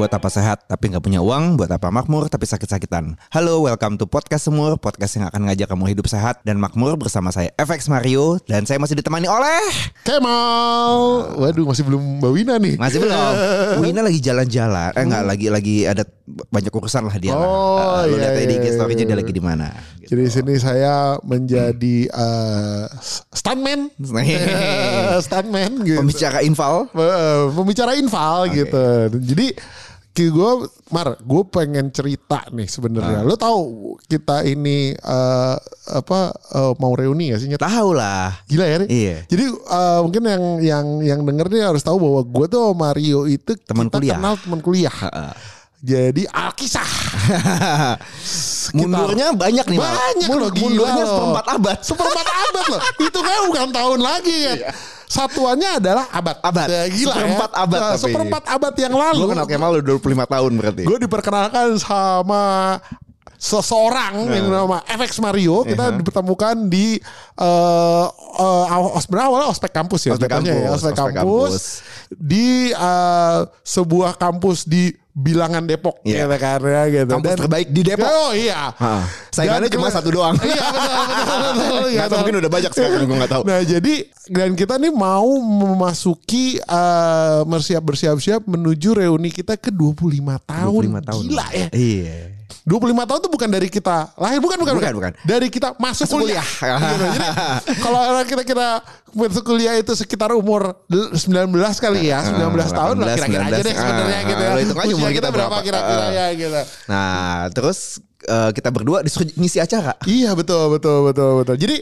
Buat apa sehat tapi nggak punya uang, buat apa makmur tapi sakit-sakitan. Halo, welcome to Podcast Semur, podcast yang akan ngajak kamu hidup sehat dan makmur bersama saya FX Mario dan saya masih ditemani oleh Kemal. Waduh masih belum Mbak Wina nih. masih belum. Wina lagi jalan-jalan, eh nggak lagi lagi ada banyak urusan lah dia. lah. Oh, Eh, lu iya, lihat tadi iya, IG story-nya dia iya. lagi di mana. gitu. Jadi di sini saya menjadi eh, stuntman. stuntman gitu. Pembicara infal. Eh, pembicara infal gitu. Jadi gue Mar, gue pengen cerita nih sebenarnya. Lo tahu kita ini eh, apa eh, mau reuni gak sih? Tahu lah. Gila ya nih. Iya. Jadi eh, mungkin yang yang yang denger nih harus tahu bahwa gue tuh Mario itu Teman kita kuliah. kenal teman kuliah. Jadi alkisah. Mundurnya banyak nih. Banyak loh, Mundurnya seperempat abad. Seperempat abad loh. Itu kan bukan tahun lagi ya. Satuannya adalah abad. Abad. Ya, gila Seperempat ya. abad Nah, tapi. seperempat abad yang lalu. Gue kenal Kemal udah 25 tahun berarti. Gue diperkenalkan sama seseorang yang nama FX Mario kita Nah. Iya. dipertemukan di eh uh, sebenarnya awalnya ospek kampus ya Ospek ya, kampus, ospek ospek kampus, kampus. di eh, sebuah kampus di bilangan Depok Iya. gitu kan ya gitu Kampus terbaik di Depok. oh iya Ha. Saingannya Dan cuma satu doang. iya betul betul betul tahu, mungkin udah banyak sekarang gue nggak tahu. Nah jadi dan kita nih mau memasuki eh bersiap bersiap-siap menuju reuni kita ke 25 tahun. 25 tahun. Gila ya. Iya. 25 tahun tuh bukan dari kita lahir bukan bukan Bukan, bukan. Dari kita masuk, Masuk kuliah. kuliah. Gitu. Jadi kalau kita kita masuk kuliah itu sekitar umur 19 kali ya, 19 tahun lah 19, kira-kira aja deh 19. sebenarnya Ah, gitu ya. hitung aja umur Usia kita berapa. kira-kira Ah. ya gitu. Nah, terus eh, kita berdua disuruh ngisi acara. Iya betul betul betul betul. Jadi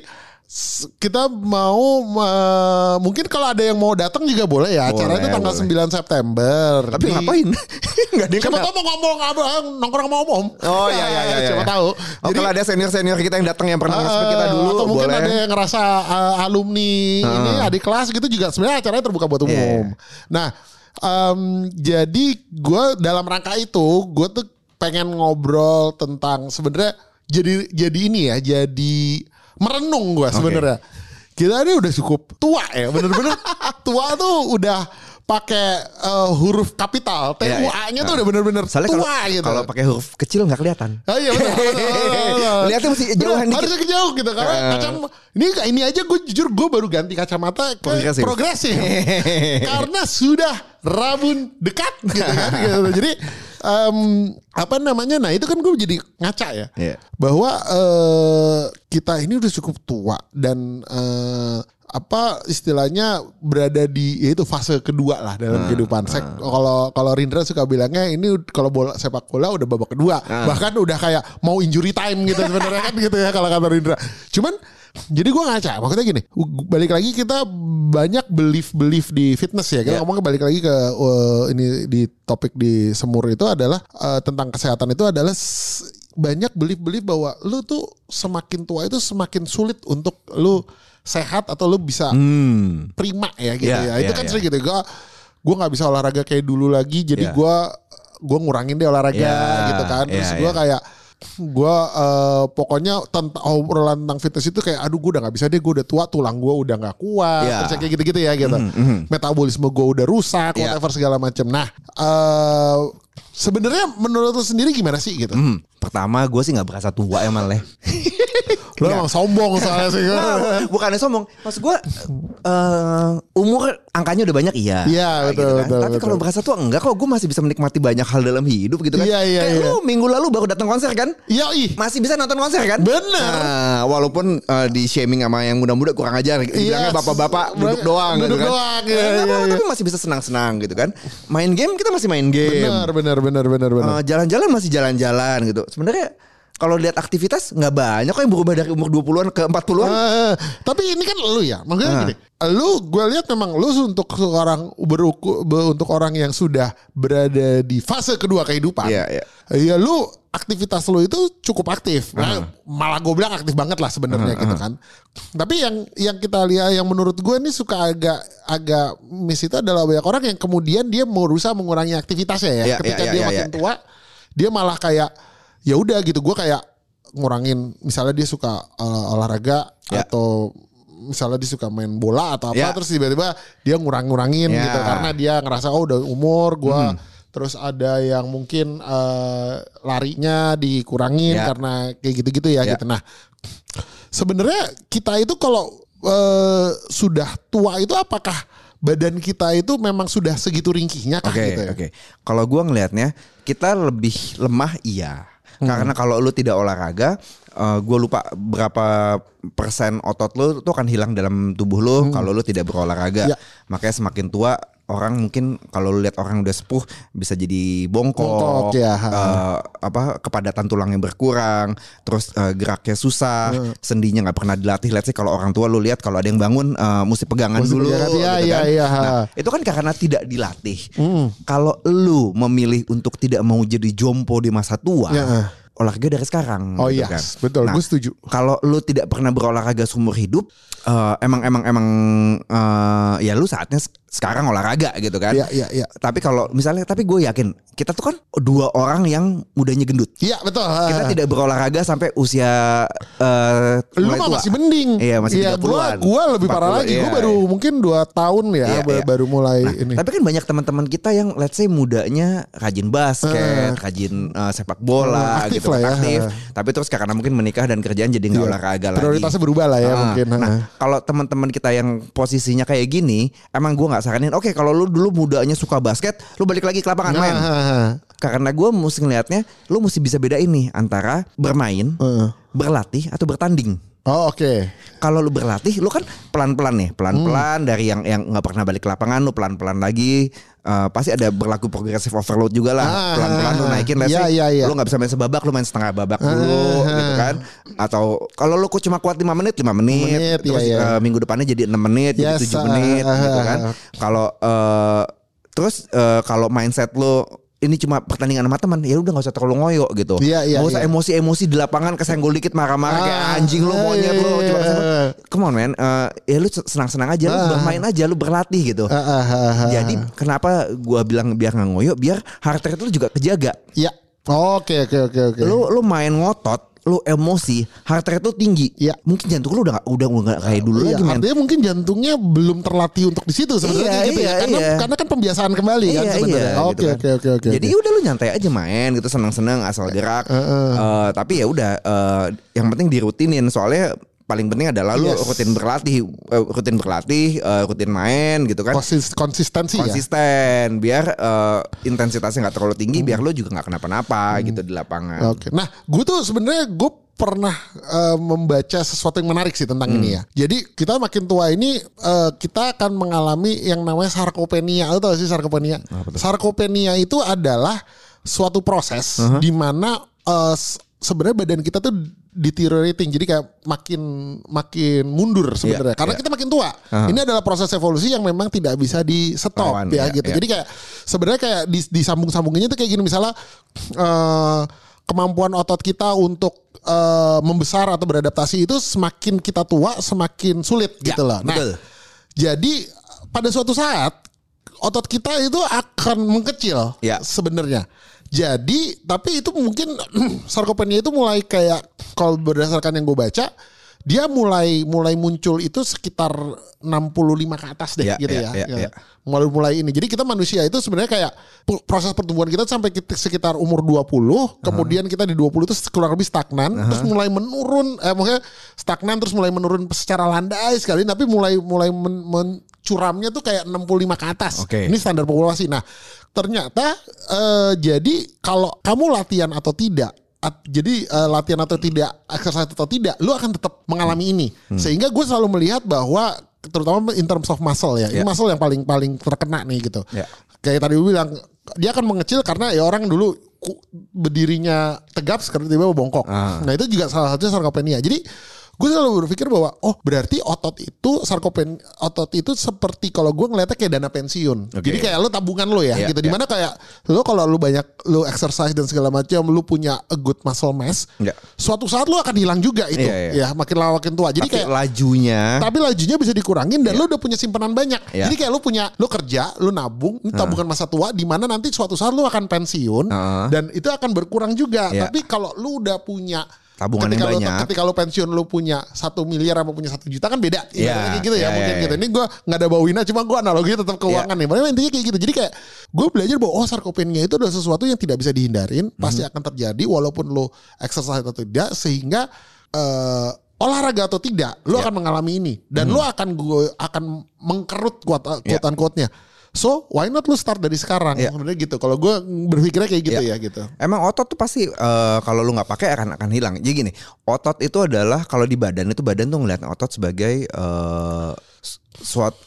kita mau eh, mungkin kalau ada yang mau datang juga boleh ya. Acara itu tanggal boleh. 9 September. Tapi Di- ngapain? Enggak ada yang Siapa tahu mau ngomong ngomong nongkrong sama om. Oh iya iya iya. iya. Siapa tahu. Oh, kalau ada senior-senior kita yang datang yang pernah nge kita Eh, dulu atau mungkin boleh. ada yang ngerasa eh, alumni ini adik kelas gitu juga sebenarnya acaranya terbuka buat umum. Iya. Nah, em, jadi gue dalam rangka itu gue tuh pengen ngobrol tentang sebenarnya jadi jadi ini ya jadi merenung gue sebenarnya. Kita ini udah cukup tua ya bener-bener tua tuh udah pakai eh, huruf kapital T Iya, U iya. A nya tuh udah bener-bener tua gitu. kalau pakai huruf kecil nggak kelihatan. Oh iya betul, betul. Lihatnya mesti jauhan dikit. Harusnya kejauh gitu karena Eh. kacam ini ini aja gue jujur gue baru ganti kacamata ke Progresif. progresif, karena sudah rabun dekat gitu kan. gitu. Jadi em, apa namanya? Nah itu kan gue jadi ngaca ya Iya. bahwa eh, kita ini udah cukup tua dan eh, apa istilahnya berada di yaitu fase kedua lah dalam kehidupan. Saya kalau kalau Rindra suka bilangnya ini kalau bola sepak bola udah babak kedua, bahkan udah kayak mau injury time gitu sebenarnya kan gitu ya kalau kata Rindra. Cuman jadi gue ngaca, maksudnya gini, balik lagi kita banyak belief belief di fitness ya. Kita Iya. ngomongnya balik lagi ke uh, ini di topik di semur itu adalah uh, tentang kesehatan itu adalah banyak belief-belief bahwa lu tuh semakin tua itu semakin sulit untuk lu sehat atau lu bisa Hmm. prima ya gitu Iya, ya. Itu iya, kan iya. sering gitu. Gua gua nggak bisa olahraga kayak dulu lagi. Jadi Iya. gua gua ngurangin deh olahraga Iya, gitu kan. Terus iya, gua iya. kayak gua eh, pokoknya tentang obrolan tentang fitness itu kayak aduh gua udah nggak bisa deh gua udah tua tulang gua udah nggak kuat Iya. terus kayak gitu-gitu ya gitu metabolisme gua udah rusak Iya. whatever segala macam nah eh sebenarnya menurut lu sendiri gimana sih gitu Hmm, Pertama gue sih nggak berasa tua emang leh. lu emang sombong soalnya sih Nah, bukannya sombong, maksud gue eh, umur angkanya udah banyak iya. Iya, Kayak betul, betul, Tapi betul. kalau berasa tua enggak kok, gue masih bisa menikmati banyak hal dalam hidup gitu kan. Iya, iya, Kayak iya. lu minggu lalu baru datang konser kan? iya ih Masih bisa nonton konser kan? Bener. Nah, walaupun eh, di shaming sama yang muda-muda kurang ajar. Bilangnya bapak-bapak duduk doang duduk gitu kan. doang Ya, iya, iya, iya. Tapi masih bisa senang-senang gitu kan. Main game kita masih main game. benar benar benar benar benar Eh, jalan-jalan masih jalan-jalan gitu. Sebenarnya kalau lihat aktivitas nggak banyak kok yang berubah dari umur 20-an ke 40-an. Eh, tapi ini kan lu ya, maksudnya Ah. gini. Lu gue lihat memang lu untuk seorang beruku, be- untuk orang yang sudah berada di fase kedua kehidupan. Iya, iya. Ya lu aktivitas lu itu cukup aktif. Nah, malah gue bilang aktif banget lah sebenarnya gitu kan. Tapi yang yang kita lihat yang menurut gue ini suka agak agak miss itu adalah banyak orang yang kemudian dia berusaha mengurangi aktivitasnya ya. Iya, Ketika iya, dia iya, makin iya. tua, dia malah kayak ya udah gitu. Gue kayak ngurangin misalnya dia suka uh, olahraga Ya. atau misalnya dia suka main bola atau apa Ya. terus tiba-tiba dia ngurang-ngurangin Ya. gitu karena dia ngerasa oh udah umur gua terus ada yang mungkin eh, larinya dikurangin Ya. karena kayak gitu-gitu ya, Ya. gitu. Nah, sebenarnya kita itu kalau eh, sudah tua itu apakah badan kita itu memang sudah segitu ringkihnya kah Oke, gitu ya? oke. Kalau gua ngelihatnya kita lebih lemah iya. Karena kalau lu tidak olahraga, eh gue lupa berapa persen otot lu tuh akan hilang dalam tubuh lu kalau lu tidak berolahraga. Ya. Makanya semakin tua orang mungkin kalau lihat orang udah sepuh bisa jadi bongkok, Bongkok, ya. eh, apa kepadatan tulangnya berkurang, terus eh, geraknya susah, sendinya nggak pernah dilatih. Lihat sih kalau orang tua lu lihat kalau ada yang bangun eh, mesti pegangan Mesti dulu, pegangan, iya, gitu iya, kan. iya. Nah, itu kan karena tidak dilatih. Kalau lu memilih untuk tidak mau jadi jompo di masa tua, Ya. olahraga dari sekarang. Oh gitu iya, kan. betul, Nah, gue setuju. Kalau lu tidak pernah berolahraga seumur hidup, eh, emang emang emang eh, ya lu saatnya sekarang olahraga gitu kan. Iya, iya, iya. Tapi kalau misalnya, tapi gue yakin kita tuh kan dua orang yang mudanya gendut. Iya betul. Kita tidak berolahraga sampai usia eh Lu mah tua. masih mending. Iya, masih Iya, gua, 30-an. gua lebih parah 40, lagi. Gua iya, baru iya. mungkin 2 tahun ya Iya, iya. baru mulai ini. Tapi kan banyak teman-teman kita yang let's say mudanya rajin basket, rajin eh, sepak bola Eh, aktif gitu lah kan, ya. aktif. Tapi terus karena mungkin menikah dan kerjaan jadi nggak Iya. olahraga lagi. Prioritasnya berubah lah ya Ah, mungkin. Nah, Heeh. kalau teman-teman kita yang posisinya kayak gini, emang gua nggak saranin. Oke, kalau lu dulu mudanya suka basket, lu balik lagi ke lapangan Nah, main. Karena gua mesti ngelihatnya, lu mesti bisa beda ini antara bermain, Heeh. berlatih atau bertanding. Oh oke. Kalau lu berlatih, lu kan pelan-pelan nih, pelan-pelan Hmm. dari yang yang nggak pernah balik ke lapangan, lu pelan-pelan lagi. Eh, pasti ada berlaku progressive overload juga lah. Ah, pelan-pelan lu naikin, let's iya, say, iya, iya. lu nggak bisa main sebabak, lu main setengah babak dulu, Ah, gitu kan? Atau kalau lu kok cuma kuat 5 menit, 5 menit, menit, terus iya, iya. eh, minggu depannya jadi 6 menit, jadi Yes, 7 ah, menit, ah, gitu ah, kan? ah. Kalau eh, terus eh, kalau mindset lu ini cuma pertandingan sama teman ya udah nggak usah terlalu ngoyo gitu Iya, iya, nggak usah iya. emosi-emosi di lapangan kesenggol dikit marah-marah kayak Ah, anjing lu monyet lu iya, coba iya, iya. come on man Eh, ya lu senang-senang aja lu Ah. bermain aja lu berlatih gitu Ah, ah, ah, ah. jadi kenapa gua bilang biar nggak ngoyo biar heart rate lu juga kejaga Iya. Oke oke oke oke. lu lu main ngotot lu emosi heart rate lu tinggi Iya. mungkin jantung lu udah nggak udah nggak kayak dulu Iya, lagi men artinya mungkin jantungnya belum terlatih untuk di situ sebenarnya Iya, gitu iya, ya. Karena iya. karena kan pembiasaan kembali kan Iya, sebenarnya. iya, Oke gitu kan. oke oke oke. Jadi udah lu nyantai aja main gitu seneng-seneng asal gerak. Eh, tapi ya udah eh, yang penting dirutinin soalnya paling penting adalah lu Yes. rutin berlatih, eh, rutin berlatih, eh, rutin main gitu kan. Konsis- konsistensi ya. Konsisten biar eh, intensitasnya nggak terlalu tinggi biar lu juga nggak kenapa-napa gitu di lapangan. Oke. Nah, gue tuh sebenarnya gue pernah eh, membaca sesuatu yang menarik sih tentang ini Hmm. ya. Jadi kita makin tua ini eh, kita akan mengalami yang namanya sarkopenia. Lo tau gak sih sarkopenia? Sarkopenia itu adalah suatu proses Uh-huh. di mana s- sebenarnya badan kita tuh deteriorating. Jadi kayak makin makin mundur sebenarnya. Iya, Karena iya. kita makin tua. Ini adalah proses evolusi yang memang tidak bisa di stop Lawan, ya iya, gitu. iya. Jadi kayak sebenarnya kayak di, disambung-sambunginnya tuh kayak gini misalnya eh, kemampuan otot kita untuk eh, membesar atau beradaptasi itu semakin kita tua semakin sulit Ya, gitu loh. Nah, betul. jadi pada suatu saat otot kita itu akan mengkecil Ya. sebenarnya. Jadi tapi itu mungkin sarkopenia itu mulai kayak kalau berdasarkan yang gue baca dia mulai mulai muncul itu sekitar 65 ke atas deh Ya, gitu ya, ya. ya, Ya. ya. Mulai mulai ini. Jadi kita manusia itu sebenarnya kayak proses pertumbuhan kita sampai kita sekitar umur 20, kemudian kita di 20 itu kurang lebih stagnan, terus mulai menurun eh maksudnya stagnan terus mulai menurun secara landai sekali tapi mulai mulai men- mencuramnya tuh kayak 65 ke atas. Oke. Ini standar populasi. Nah, ternyata eh, jadi kalau kamu latihan atau tidak at- jadi eh, latihan atau tidak, exercise atau tidak, lu akan tetap mengalami ini. Hmm. Sehingga gue selalu melihat bahwa terutama in terms of muscle ya, ini Ya. muscle yang paling paling terkena nih gitu. Ya. Kayak tadi gue bilang dia akan mengecil karena ya orang dulu berdirinya tegap sekarang tiba-tiba bongkok. Ah. Nah itu juga salah satunya sarkopenia. Jadi gue selalu berpikir bahwa oh berarti otot itu sarkopen otot itu seperti kalau gue ngeliatnya kayak dana pensiun. Oke. Jadi kayak lo tabungan lo ya Iya, gitu. Di mana kayak lo kalau lo banyak lo exercise dan segala macam lo punya a good muscle mass. Iya. Suatu saat lo akan hilang juga itu Iya, iya. ya makin lama makin tua. Jadi Tapi kayak lajunya tapi lajunya bisa dikurangin dan lo udah punya simpanan banyak. Iya. Jadi kayak lo punya lo kerja, lo nabung, ini tabungan masa tua di mana nanti suatu saat lo akan pensiun Heeh. dan itu akan berkurang juga. Iya. Tapi kalau lo udah punya Tabungan ketika yang lo, banyak. ketika lo pensiun lo punya satu miliar apa punya satu juta kan beda. Iya. Ibaratnya kayak gitu ya Iya, mungkin iya, gitu. iya. Ini gue nggak ada bawina cuma gue analoginya tetap keuangan Iya. nih. Padahal intinya kayak gitu. Jadi kayak gue belajar bahwa oh sarkopenia itu adalah sesuatu yang tidak bisa dihindarin, pasti Mhm. akan terjadi walaupun lo exercise atau tidak sehingga eh, olahraga atau tidak, lo Iya. akan mengalami ini dan Mhm. lo akan gue akan mengkerut kuat quote quote-nya. So why not lo start dari sekarang? Iya. Sebenarnya gitu. Kalau gue berpikirnya kayak gitu Iya. ya gitu. Emang otot tuh pasti eh, kalau lu nggak pakai akan akan hilang. Jadi gini, otot itu adalah kalau di badan itu badan tuh ngeliat otot sebagai eh, suatu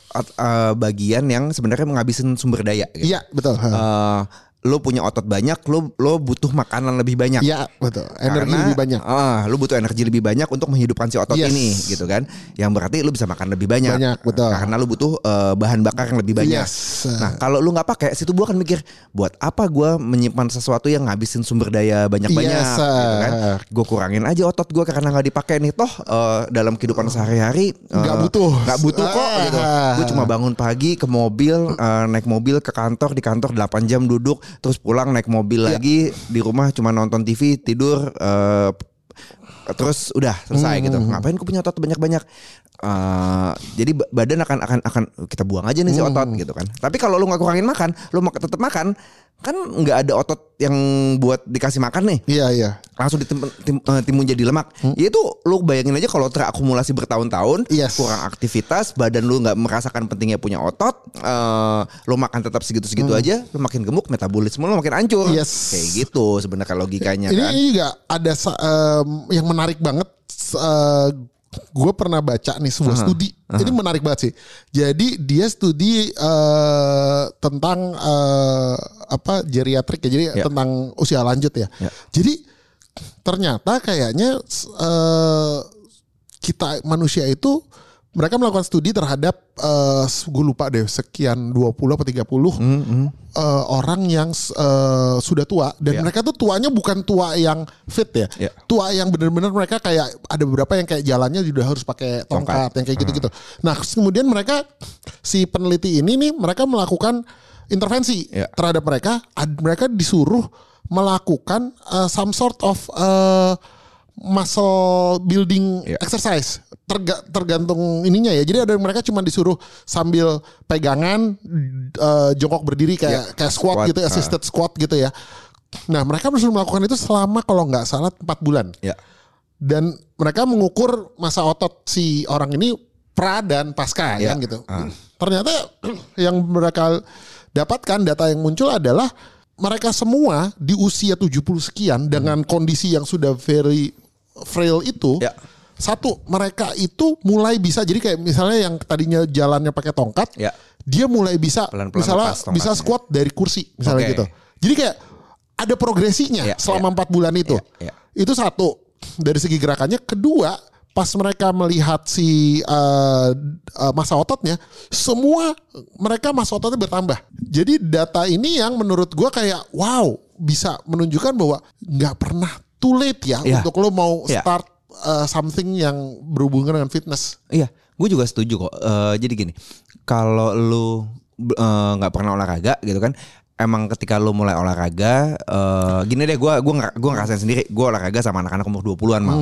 bagian yang sebenarnya menghabisin sumber daya. Gitu. Iya betul. Eh, lu punya otot banyak, lu lo butuh makanan lebih banyak. Iya betul. Energi Karena, lebih banyak. ah, lu butuh energi lebih banyak untuk menghidupkan si otot Yes. ini, gitu kan? Yang berarti lu bisa makan lebih banyak. Banyak, betul. Karena lu butuh eh, bahan bakar yang lebih banyak. Yes. Nah, kalau lu nggak pakai, si tubuh akan mikir, buat apa gua menyimpan sesuatu yang ngabisin sumber daya banyak-banyak, Yes, gitu kan? Gue kurangin aja otot gua karena nggak dipakai nih. Toh eh, dalam kehidupan sehari-hari eh, Nggak butuh. nggak butuh kok. Ah. Gitu. Gue cuma bangun pagi ke mobil, eh, naik mobil ke kantor, di kantor 8 jam duduk, terus pulang naik mobil Iya. lagi di rumah cuma nonton TV, tidur. eh, terus udah selesai gitu. Hmm. Ngapain gue punya otot banyak-banyak? Eh, jadi ba- badan akan akan akan kita buang aja nih si Hmm. otot gitu kan. Tapi kalau lu nggak kurangin makan, lu tetap makan, kan nggak ada otot yang buat dikasih makan nih Iya iya. langsung ditim, tim- eh, timbun jadi lemak. Ya itu lu bayangin aja kalau terakumulasi bertahun-tahun, Hmm. Yes. kurang aktivitas, badan lu nggak merasakan pentingnya punya otot, eh, lu makan tetap segitu-segitu aja, lu makin gemuk, metabolisme lu makin hancur. Hmm. Yes. Kayak gitu sebenarnya logikanya ini, kan. ini juga ada em, yang menarik banget. gue pernah baca nih sebuah studi. Ini menarik banget sih. Jadi dia studi eh, tentang eh, apa geriatrik ya. Jadi Ya. tentang usia lanjut ya. Ya. Jadi ternyata kayaknya eh, kita manusia itu mereka melakukan studi terhadap eh gue lupa deh sekian 20 atau 30 Hmm, eh, orang yang eh, sudah tua dan Ya. mereka tuh tuanya bukan tua yang fit ya. Ya. Tua yang benar-benar mereka kayak ada beberapa yang kayak jalannya juga harus pakai tongkat, Tongkat. yang kayak gitu-gitu. Nah, kemudian mereka si peneliti ini nih mereka melakukan intervensi Ya. terhadap mereka. Ad- mereka disuruh melakukan eh, some sort of eh, muscle building Ya. exercise Terga- tergantung ininya ya jadi ada mereka cuma disuruh sambil pegangan eh, jongkok berdiri kayak Ya, kayak squat, squat, gitu ah. assisted squat gitu ya nah mereka disuruh melakukan itu selama kalau nggak salah 4 bulan Ya. dan mereka mengukur masa otot si orang ini pra dan pasca Ya. kan gitu. Ah. Ternyata yang mereka dapatkan data yang muncul adalah mereka semua di usia 70 sekian dengan kondisi yang sudah very frail itu Ya. satu mereka itu mulai bisa jadi kayak misalnya yang tadinya jalannya pakai tongkat Ya. dia mulai bisa Pelan-pelan misalnya lepas tongkatnya. bisa squat dari kursi misalnya Oke. gitu. Jadi kayak ada progresinya Ya, selama empat bulan itu. Ya, ya. Itu satu dari segi gerakannya. Kedua, pas mereka melihat si uh, uh, masa ototnya, semua mereka masa ototnya bertambah. Jadi data ini yang menurut gua kayak wow bisa menunjukkan bahwa nggak pernah too late ya Ya. untuk lo mau Ya. start uh, something yang berhubungan dengan fitness. Iya, gue juga setuju kok. Eh, jadi gini, kalau eh, nggak pernah olahraga gitu kan, emang ketika lu mulai olahraga, eh, gini deh, gue gua gua ngerasain sendiri, gue olahraga sama anak-anak umur 20-an mal.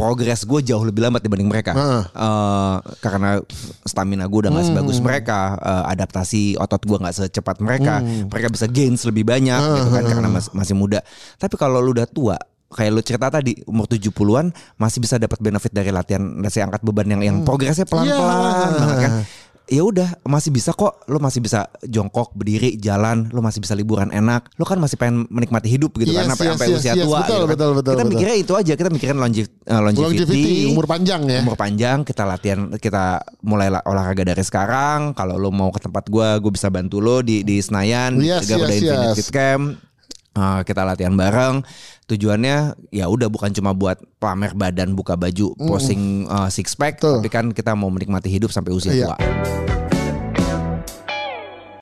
Progres gue jauh lebih lambat dibanding mereka, Heeh. Eh, karena stamina gue udah nggak sebagus mereka, eh, adaptasi otot gue nggak secepat mereka, mereka bisa gains lebih banyak gitu kan karena mas- masih muda. Tapi kalau lu udah tua, kayak lu cerita tadi umur 70-an masih bisa dapat benefit dari latihan nasi angkat beban yang yang progresnya pelan-pelan Iya. banget kan. Ya udah masih bisa kok, lu masih bisa jongkok, berdiri, jalan, lu masih bisa liburan enak. Lu kan masih pengen menikmati hidup gitu kan Yes, sampai yes, sampai yes, usia yes, tua betul, gitu kan. betul, betul, Kita betul. mikirnya itu aja, kita mikirin longev- eh, longevity, Longevity, umur panjang ya. umur panjang kita latihan kita mulai la- olahraga dari sekarang kalau lo mau ke tempat gua gue bisa bantu lo di di Senayan Yes, di Garuda yes, Infinite yes. Fit Camp Uh, kita latihan bareng tujuannya ya udah bukan cuma buat pamer badan buka baju posing uh, six pack Betul. tapi kan kita mau menikmati hidup sampai usia Iya. tua